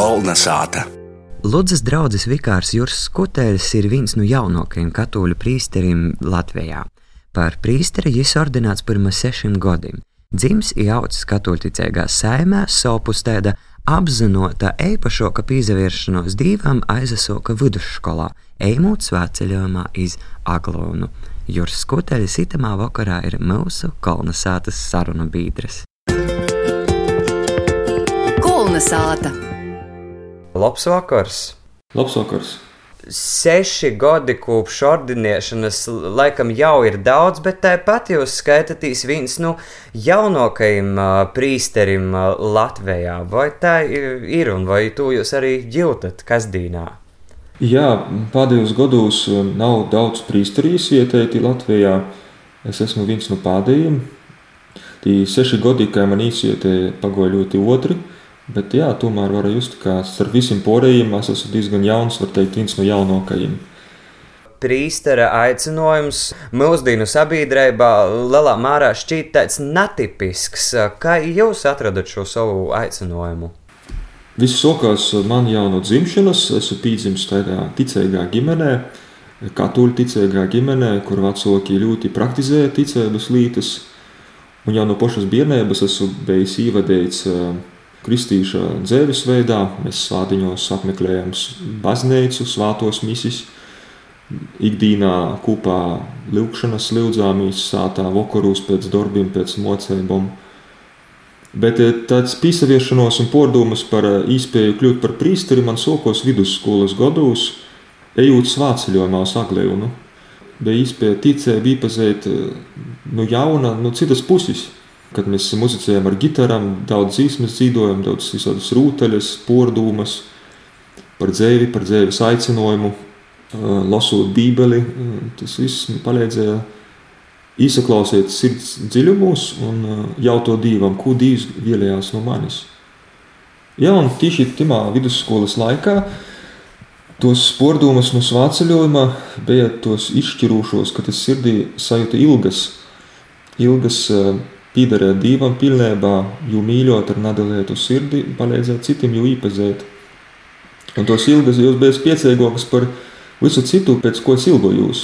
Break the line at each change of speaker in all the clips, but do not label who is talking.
Kolna sāta.
Ludzas draugs Vikārs Juris Skuteļs ir viens no jaunākajiem katoļu priesteriem Latvijā. Par priesteri viņš ordināts pirms sešiem gadiem. Dzims iaucis katoļticīgā saimē, sopustēda apzinota eipašoka pīzavēršanos divam aizasoka vidusskolā, ejot svētceļojumā iz Aglonu. Juris Skuteļs itamā vakarā ir mūsu kolonizācijas sarunu biedrs.
Kolnesāta!
Labs vakars!
Labs vakars!
Seši gadi kopš ordinēšanas, laikam jau ir daudz, bet tāpat jūs skaitāties viens no jaunākajiem uh, prīsterim uh, Latvijā. Vai tā ir un vai to jūs arī jūtat kasdīnā?
Jā, pēdējos gados nav daudz prīsterī ieteikti Latvijā. Es esmu viens no pēdējiem. Tie seši gadi, kā man īsietēja, pagoja ļoti otri. Bet jā, tomēr var just, ka starp visiem pārējiem es esmu diezgan jauns, var teikt, viens no jaunākajiem.
Prīstera aicinājums mūsdienu sabiedrībā lielā mērā šķiet tāds netipisks. Kā jūs atradat šo savu aicinājumu?
Viss sākās man jau no dzimšanas. Esmu piedzimis tādā ticīgā ģimenē, katoļu ticīgā ģimenē, kur vecāki ļoti praktizēja ticības lietas. Un jau no pašas bērnības esmu bijis ievadīts kristīša dzīvesveidā. Mēs svētdiņos apmeklējam baznīcu, svētos misijas. Ikdienā kopā lūkšanas lūdzāmies sātā vakarūs pēc darbiem, pēc mocībām. Bet tāds pīsaviešanos un pārdomas par īspēju kļūt par priesteri man sokos vidusskolas gados, ejot svētceļojumā uz Aglēnu. Bija īspēja ticēja, iepazīt no jauna, no citas puses kad mēs muzicējam ar gitārām, daudz dzīsmas dzīvojam, daudz visādas rūteļas, pordūmas, par dzēvi, par dzēvis aicinājumu, lasot bībeli. Tas viss palīdzēja izsaklausīt sirds dziļumos un jautāt Dievam, ko Dievs vēlējās no manis. Jā, un tieši tajā vidusskolas laikā tos spordūmus no svāceļojuma bija tos izšķirošos, ka tas sirdī sajūta ilgas, ilgas Pīdarēt Dievam pilnībā, jo mīļot ar nedalītu sirdi, palīdzēt citiem jau īpazēt. Un tos ilgas jūs bijat priecīgākas par visu citu, pēc ko es ilgojos.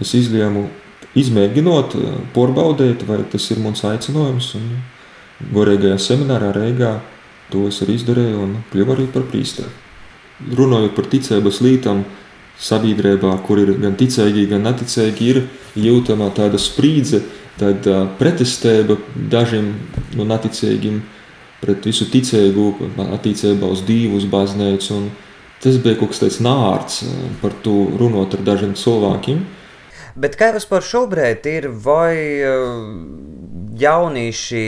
Es izlēmu izmēģinot, porbaudēt, vai tas ir mans aicinājums. Un gorīgajā seminārā Reigā to es arī izdarīju un kļuvu arī par prīsteri. Runājot par ticības lietām, sabiedrībā, kur ir gan ticīgi, gan neticīgi, ir jūtama tāda sprīdze, uh, pretestība dažiem no nu, neticīgiem pret visu ticību, attiecībā uz Dievu, uz baznīcu. Tas bija kaut kas tāds nārts par to runāt ar dažiem cilvēkiem.
Bet kā vispār šobrīd ir, vai jaunieši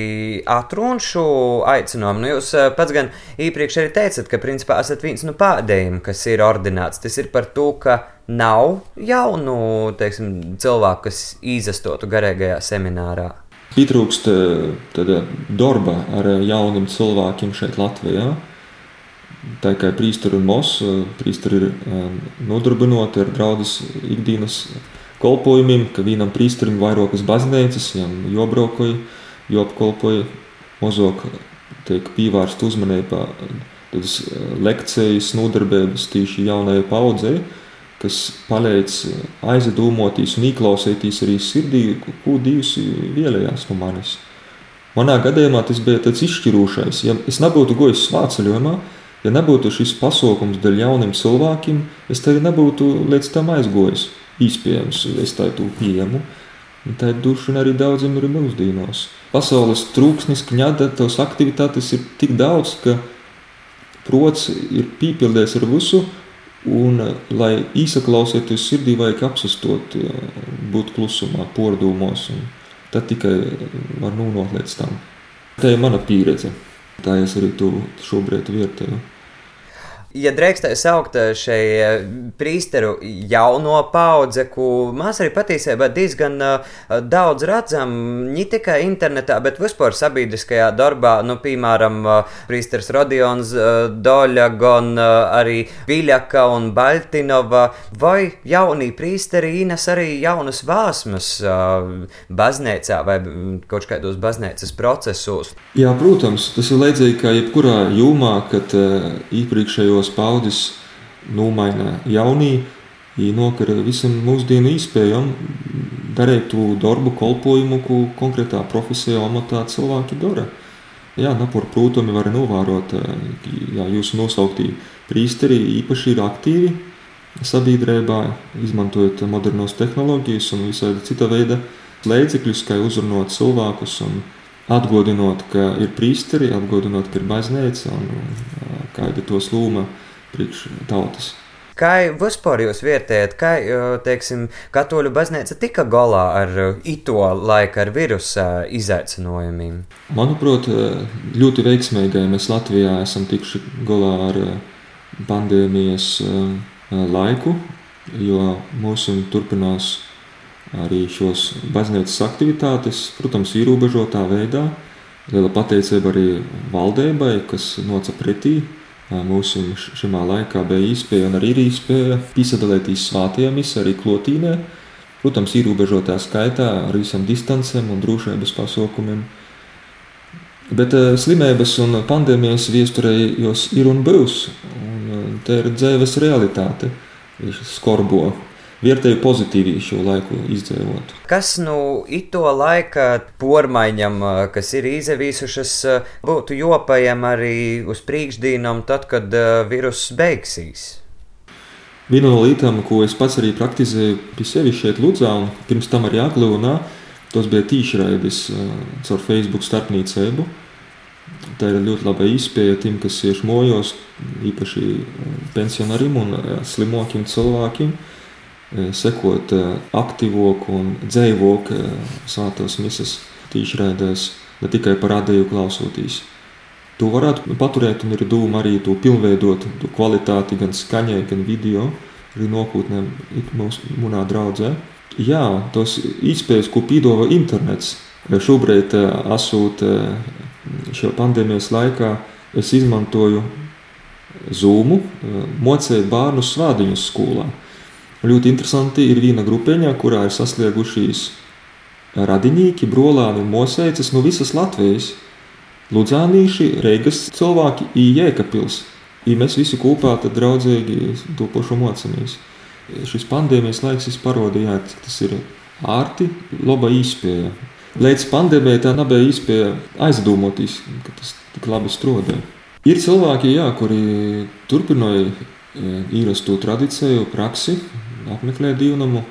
atrunā šo aicinājumu? Nu, jūs pats gan iepriekš arī teicat, ka principā esat viens no pēdējiem, kas ir ordināts. Tas ir par to, ka nav jaunu teiksim, cilvēku, kas izastotu garīgajā seminārā.
Pietrūkst eh, darba ar jauniem cilvēkiem šeit, Latvijā. Tā kā prīsteri un mos, eh, prīsteri ir eh, nodarbināti ar draudzes ikdienas kolpojumiem, ka vienam prīsterim vairākas baznīcas, viņam jobraukoja, joapkolpoja, mozok tiek pievērsta uzmanība tādas lekcijas, nodarbības tīši jaunajai paudzei kas palīdz aizdomāties un ieklausīties arī sirdī, ko Dievs vēlējās no manis. Manā gadījumā tas bija tāds izšķirošais. Ja es nebūtu gojis svāceļojumā, ja nebūtu šis pasaukums dēļ jauniem cilvēkiem, es te nebūtu līdz tam aizgojis. Iespējams, es tādu pieņemu. Tā ir duša arī daudziem ir mūsdienos. Pasaules trūksnis, kņada, tās aktivitātes ir tik daudz, ka prots ir pīpildējis ar visu, Un, lai īsaklausītos sirdī, vajag apsastot, būt klusumā, pordūmos, un tad tikai var nonākt līdz tam. Tā ir mana pieredze. Tā es arī to šobrīd vērtēju.
Ja drīkstēju saukt šai prīsteru jauno paudze, ko mēs arī patiesībā diezgan daudz redzam, ne tikai internetā, bet vispār sabiedriskajā darbā, nu, piemēram, prīsters Rodions Doļa, gan arī Viļaka un Baltinova, vai jaunī prīsteri īnes arī jaunas vāsmas baznīcā vai kaut kādos baznīcas procesos.
Jā, protams, tas ir līdzīgi kā jebkurā jomā, kad iepriekšējos paudzes nomaina jaunī, nokara visam mūsdienu iespējam darīt to darbu, kolpojumu, ko konkrētā profesijā, amatā cilvēki dara. Jā, napur prūtumi var novērot, jā, jūsu nosauktī prīsteri īpaši ir aktīvi sabiedrībā, izmantojot modernos tehnoloģijas un visādi cita veida līdzekļus, kā uzrunāt cilvēkus un atgādinot, ka ir prīsteri, atgādinot, ka ir baznīca un kāda tos lūma priekš tautas.
Kā vispār jūs vērtējat, kā teiksim, katoļu baznīca tika galā ar ito laiku, ar virusa izaicinājumiem?
Manuprāt, ļoti veiksmīgi mēs Latvijā esam tikuši galā ar pandēmijas laiku, jo mūsu turpinās arī šos baznīcas aktivitātes, protams, ierobežotā veidā. Liela pateicība arī valdībai, kas noca pretī. Mūsu šajā laikā bija iespēja un arī ir iespēja piesaistīties svētajiem, arī klotīnē. Protams, ierobežotā skaitā ar visam distancēm un drošības pasaukumiem. Bet slimības un pandēmijas viesturē jos ir un būs. Un tā ir dzīves realitāte, skorbo vērtēju pozitīvi šo laiku izdzīvot.
Kas nu ito laika pormaiņam, kas ir izevīsušas, būtu jopajam arī uz priekšdīnam, tad, kad viruss beigsies?
Viena no lietām, ko es pats arī praktizēju pie sevis šeit, Ludzā, un pirms tam arī Aglūnā, tas bija tīšraidis caur Facebook starpniecību. Tā ir ļoti laba iespēja tiem, kas ir mojos, īpaši pensionāriem un slimokiem cilvēkiem sekot aktīvāku un dzīvāku svētās misijas tīšraidēs, ne tikai par radēju klausoties. To varētu paturēt un ir doma arī to pilnveidot, to kvalitāti gan skaņai, gan video, arī nākotnē mūnā draudzē. Jā, tos iespējas, ko piedāvā internets. Šobrīd, esot šajā pandēmijas laikā, es izmantoju Zoom, mocēt bērnu svādiņus skolā. Ļoti interesanti ir viena grupiņa, kurā ir sasliegušies radinieki, brolāni un mosēcis no visas Latvijas. Ludzānīši, Reigas cilvēki, Jēkabils. Mēs visi kopā tad draudzīgi to pašu mocamies. Šis pandēmijas laiks parādīja, cik tas ir ārti, laba īspēja. Līdz pandēmijai tā nebija īspēja aizdomāties, ka tas tik labi strādāja. Ir cilvēki, jā, kuri turpināja īrastu tradīciju, praksi, apmeklē dievnamu.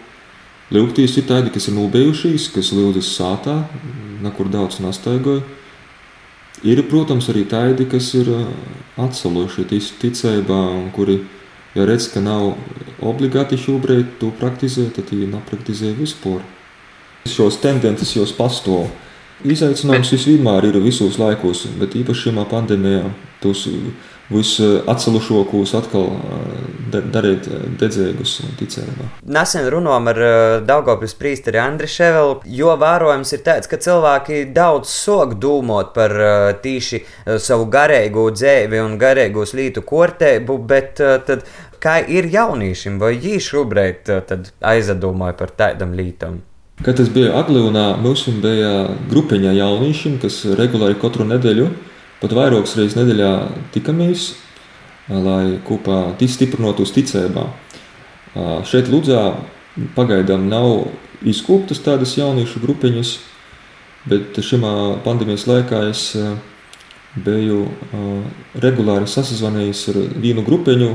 Lūgtīs ir tādi, kas ir nobijušies, kas lūdzas sātā, nekur daudz nastaigoja. Ir, protams, arī tādi, kas ir atsaluši ticībā un kuri, ja redz, ka nav obligāti šobrīd to praktizēt, tad viņi nepraktizē vispār. Šos tendences jau pastāv. Izaicinājums visvienmēr ir visos laikos, bet īpaši šajā pandēmijā tos visatselušākos atkal darīt dedzīgus ticībā.
Nesen runājām ar Daugopils priesteri Andri Ševelu, jo vērojams ir tāds, ka cilvēki daudz sok dūmot par tīši savu garīgo dzēvi un garīgos lītu kortēbu, bet tad kā ir jauniešiem, vai viņi šobrīd aizdomāja par tādam lītam?
Kad tas bija Aglūnā, mums bija grupiņa jauniešiem, kas regulāri katru nedēļu Pat vairākas reizes nedēļā tikamies, lai kopā stiprinātos ticībā. Šeit Ludzā pagaidām nav izkoptas tādas jauniešu grupiņas, bet šajā pandēmijas laikā es biju regulāri sasazvanījis ar vienu grupiņu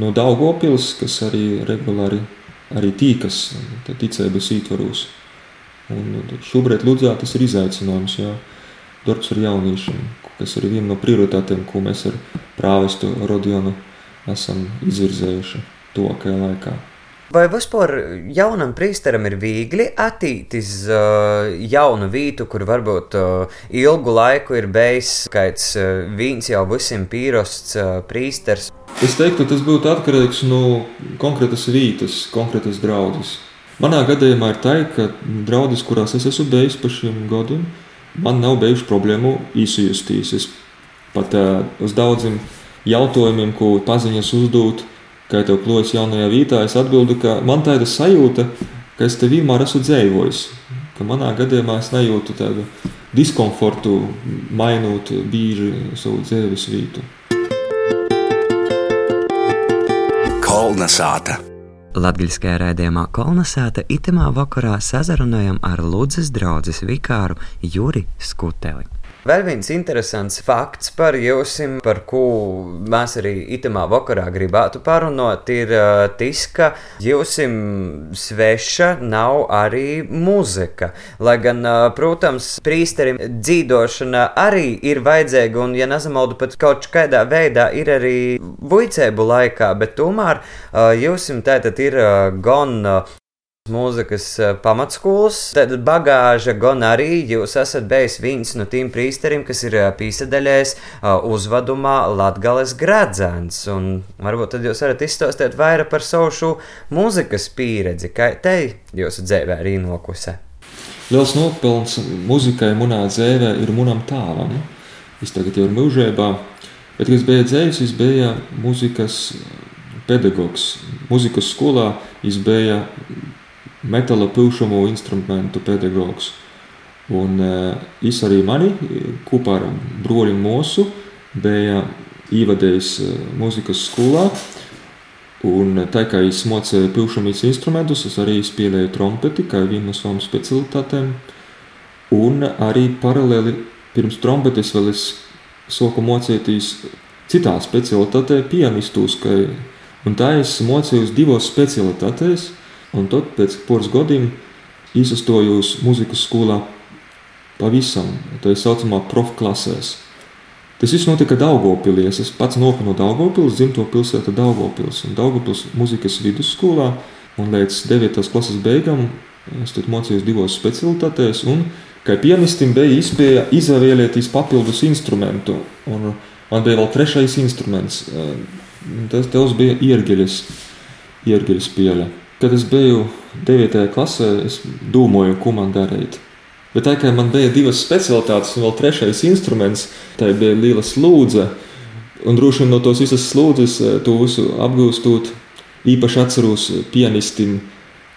no Daugopils, kas arī regulāri arī tīkas ticības ietvaros. Un šobrīd Ludzā tas ir izaicinājums, jā, darbs ar jauniešiem, kas ir viena no prioritātēm, ko mēs ar prāvestu Rodionu esam izvirzējuši tuvākajā laikā.
Vai vispār jaunam priesteram ir viegli attīstīt uh, jaunu vietu, kur varbūt uh, ilgu laiku ir bijis kāds uh, viens jau visiem pīrosts uh, priesteris?
Es teiktu, tas būtu atkarīgs no konkrētas vietas, konkrētas draudzes. Manā gadījumā ir tā, ka draudzes, kurās es esmu bijis pa šiem gadiem, man nav bijuši problēmu izjusties. Es pat uh, uz daudziem jautājumiem, ko paziņas uzdot, kā tev klojas jaunajā vietā, es atbildu, ka man tāda sajūta, ka es te vienmēr esmu dzīvojis. Ka manā gadījumā es nejūtu tādu diskomfortu, mainot bieži savu dzīves vietu.
Kolnesāta.
Latvijasiskajā raidījumā Kolnesāta itemā vakarā sazarunājam ar Ludzas draugu vikāru Juri Skuteli. Vēl viens interesants fakts par jums, par ko mēs arī itamā vakarā gribētu parunāt, ir tas, ka jums sveša nav arī muzika. Lai gan, protams, prīsterim dzīvošana arī ir vajadzīga, un, ja nezamaldu, pat kaut kādā veidā ir arī buļcēbu laikā, bet tomēr jums tātad ir gan mūzikas eh, pamatskolas. Tad bagāža gan arī jūs esat bijis viens no tiem priesteriem, kas ir eh, pīsadaļējis eh, uzvadumā Latgales gradzens. Un varbūt tad jūs varat izstāstīt vairāk par savu šo mūzikas pieredzi, kā te jūsu dzēvē arī nokuse.
Liels nopelns muzikai manā dzīvē ir manam tēvam. Viņš tagad jau ir mūžībā, bet, kad es biju dzējis, viņš bija muzikas pedagogs. Mūzikas skolā viņš bija metāla pilšamo instrumentu pedagogs. Un es arī mani kopā ar broļu mūsu bija ievadējis mūzikas skolā. Un tā kā es mocīju pilšamīs instrumentus, es arī spēlēju trompeti, kā vienu no savām specialitātēm. Un arī paralēli pirms trompetes vēl es soku mocīties citā specialitātē, pianistus. Un tā es mocījos divos specialitātēs Un tad pēc pāris gadiem izstojos muzikas skolā pavisam tā saucamā profklasēs. Tas viss notika Daugopilī. Es pats nāku no Daugopils, dzimto pilsēta Daugopils. Un Daugopils muzikas vidusskolā un līdz 9. klases beigām es tur mācījos divos specialitātēs. Un kā pianistam bija iespēja izvēlēties papildus instrumentu. Un man bija vēl trešais instruments. Tas bija iergeļas, iergeļas pieļa. Kad es biju 9. klasē, es domāju, ko man darīt. Bet tā kā man bija divas specialitātes, un vēl trešais instruments, tā bija liela slūdze. Un droši vien no tos visas slūdzes, eh, to visu apgūstot, īpaši atceros pianistim,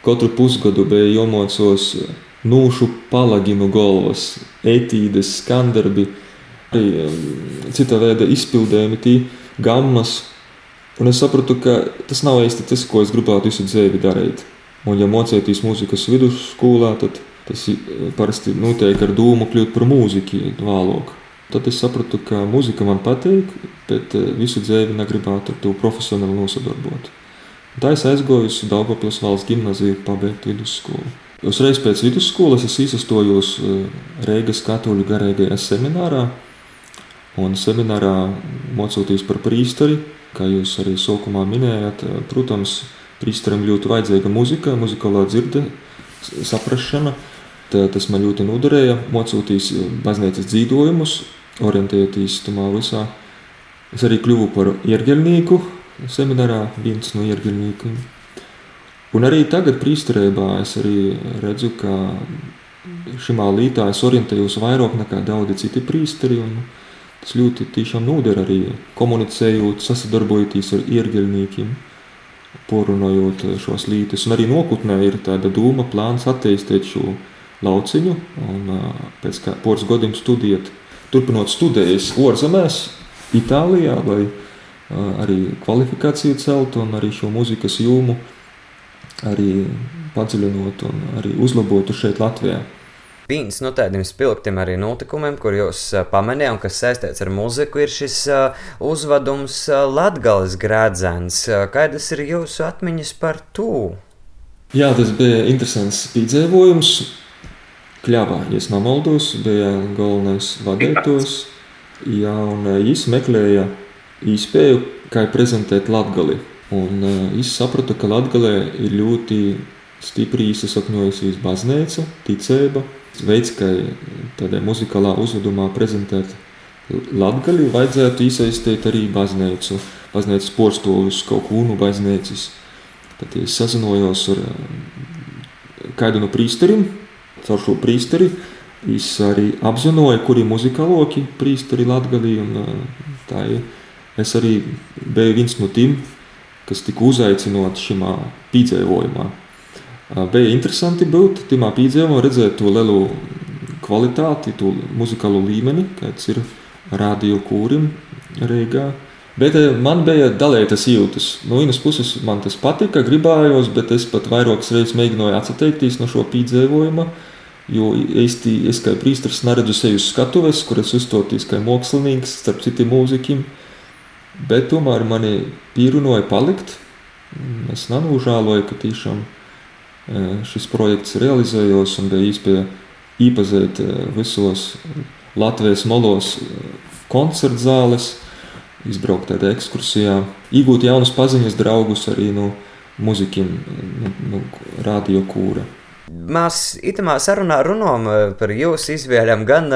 katru pusgadu bija jāmocos nūšu palaginu galvas, etīdes, skandarbi, arī cita veida izpildējumi, tī gammas. Un es sapratu, ka tas nav īsti tas, ko es gribētu visu dzīvi darīt. Un, ja mocēties mūzikas vidusskolā, tad tas parasti notiek ar domu kļūt par mūziķi vēlāk. Tad es sapratu, ka mūzika man patīk, bet eh, visu dzīvi negribētu ar to profesionāli nosadarbot. Tā es aizgāju uz Daugopils valsts gimnaziju pabeigt vidusskolu. Uzreiz pēc vidusskolas es izsastojos eh, Reigas katoļu garīgajā seminārā, un seminārā mocoties par prīsteri, Kā jūs arī sākumā minējāt, protams, prīsterim ļoti vajadzīga muzika, muzikālā dzirde, saprašana. Tā, tas man ļoti noderēja, mocoties baznīcas dzīvojumus, orientēties tamā visā. Es arī kļuvu par ierģelnieku seminārā, viens no ierģelniekiem. Un arī tagad prīsterībā es arī redzu, ka šimā lītā es orientējos vairāk nekā daudzi citi prīsteri. Un, Tas ļoti tiešām noder arī komunicējot, sasadarbojoties ar ierģelniekiem, porunājot šos lītes. Un arī nokutnē ir tāda doma, plāns attīstīt šo lauciņu un pēc kā poras gadiem studēt, turpinot studējas ārzemēs, Itālijā, lai arī kvalifikāciju celtu un arī šo mūzikas jūmu arī padziļinot un arī uzlabotu šeit Latvijā.
Viens no tādiem spilgtiem arī notikumiem, kur jūs pamanījāt, kas saistīts ar muziku, ir šis uzvedums Latvijas grādzens. Kādas ir jūsu atmiņas par to?
Jā, tas bija interesants piedzīvojums. Kļavā, ja nemaldos, bija galvenais vadītājs. Jā, un viņš meklēja iespēju, kā prezentēt Latviju. Un es sapratu, ka Latvijā ir ļoti stipri izsakņojusies baznīca, ticība veids, kā tādā muzikālā uzvedumā prezentēt latgali, vajadzētu iesaistīt arī baznīcu. baznīcas porstovis, kaut ko unu baznīcas. Tad es sazinojos ar kādu no prīsteriem, caur šo prīsteri. Es arī apzināju, kuri muzikāloki prīsteri latgalī, un tā ir. Es arī biju viens no tiem, kas tika uzaicināti šajā pīdzējumā. Bija interesanti būt tajā pīdzējumā, redzēt to lielu kvalitāti, to muzikālo līmeni, kāds ir radio kūrim Rīgā. Bet man bija dalītas jūtas. No vienas puses man tas patika, gribējos, bet es pat vairākas reizes mēģināju atteikties no šo pīdzējuma. Jo īsti es kā priesteris neredzu sevi uz skatuves, kur es uzstāties kā mākslinieks starp citiem mūziķiem. Bet tomēr mani pierunāja palikt. Es nenūžāloju, ka tiešām šis projekts realizējos un bija iespēja īpazīt visos Latvijas molos koncertu zāles, izbraukt tādā ekskursijā, iegūt jaunus paziņas draugus arī no muzikiem, no, no radio kūra.
Mēs itamā sarunā runājam par jūsu izvēlēm, gan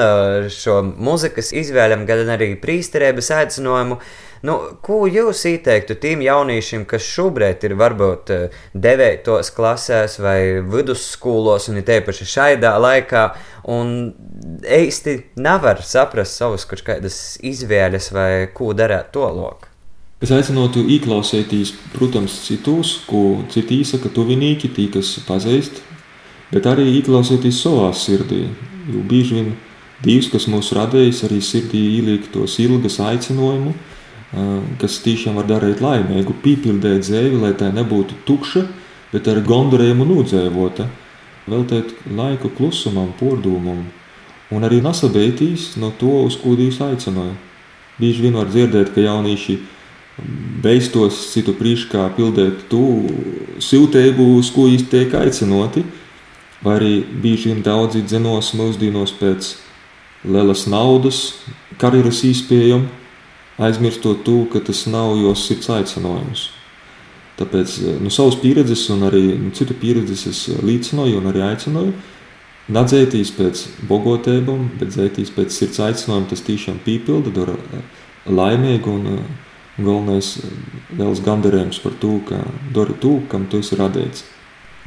šo muzikas izvēlēm, gan arī prīsterības aicinājumu. Nu, ko jūs ieteiktu tiem jauniešiem, kas šobrīd ir varbūt devītos klasēs vai vidusskolos, un ir tiepaši šajā laikā, un īsti nevar saprast savas kaut kādas izvēles vai ko darīt to loku?
Es aicinātu ieklausīties, protams, citos, ko citi izsaka, tuvinīgi, tie, kas pazīst, bet arī ieklausīties savā sirdī. Jo bieži vien Dievs, kas mūs radījis, arī sirdī ieliek tos ilgas aicinājumu, kas tiešām var darīt laimīgu, pīpildēt dzīvi, lai tā nebūtu tukša, bet ar gondurējumu nūdzēvota, veltēt laiku klusumam, pordūmam, un arī nesabeitīs no to, uz ko Dievs aicināja. Bieži vien var dzirdēt, ka jaunieši beigtos citu priekšā pildīt to siltību, uz ko īsti tiek aicināti, vai arī bieži vien daudzi dzenos mūsdienos pēc lielas naudas, karjeras īspējuma, aizmirstot to, ka tas nav jos sirds aicinājums. Tāpēc no savas pieredzes un arī no citu pieredzes es līdzināju un arī aicināju. Nadzētīs pēc bogotībām, bet dzētīs pēc sirds aicinājuma, tas tiešām pīpilda, dara laimīgu un galvenais liels gandarījums par to, ka dari to, kam tu esi radīts.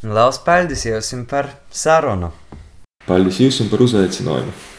Lielas paldies jums par sarunu!
Paldies jums par uzaicinājumu!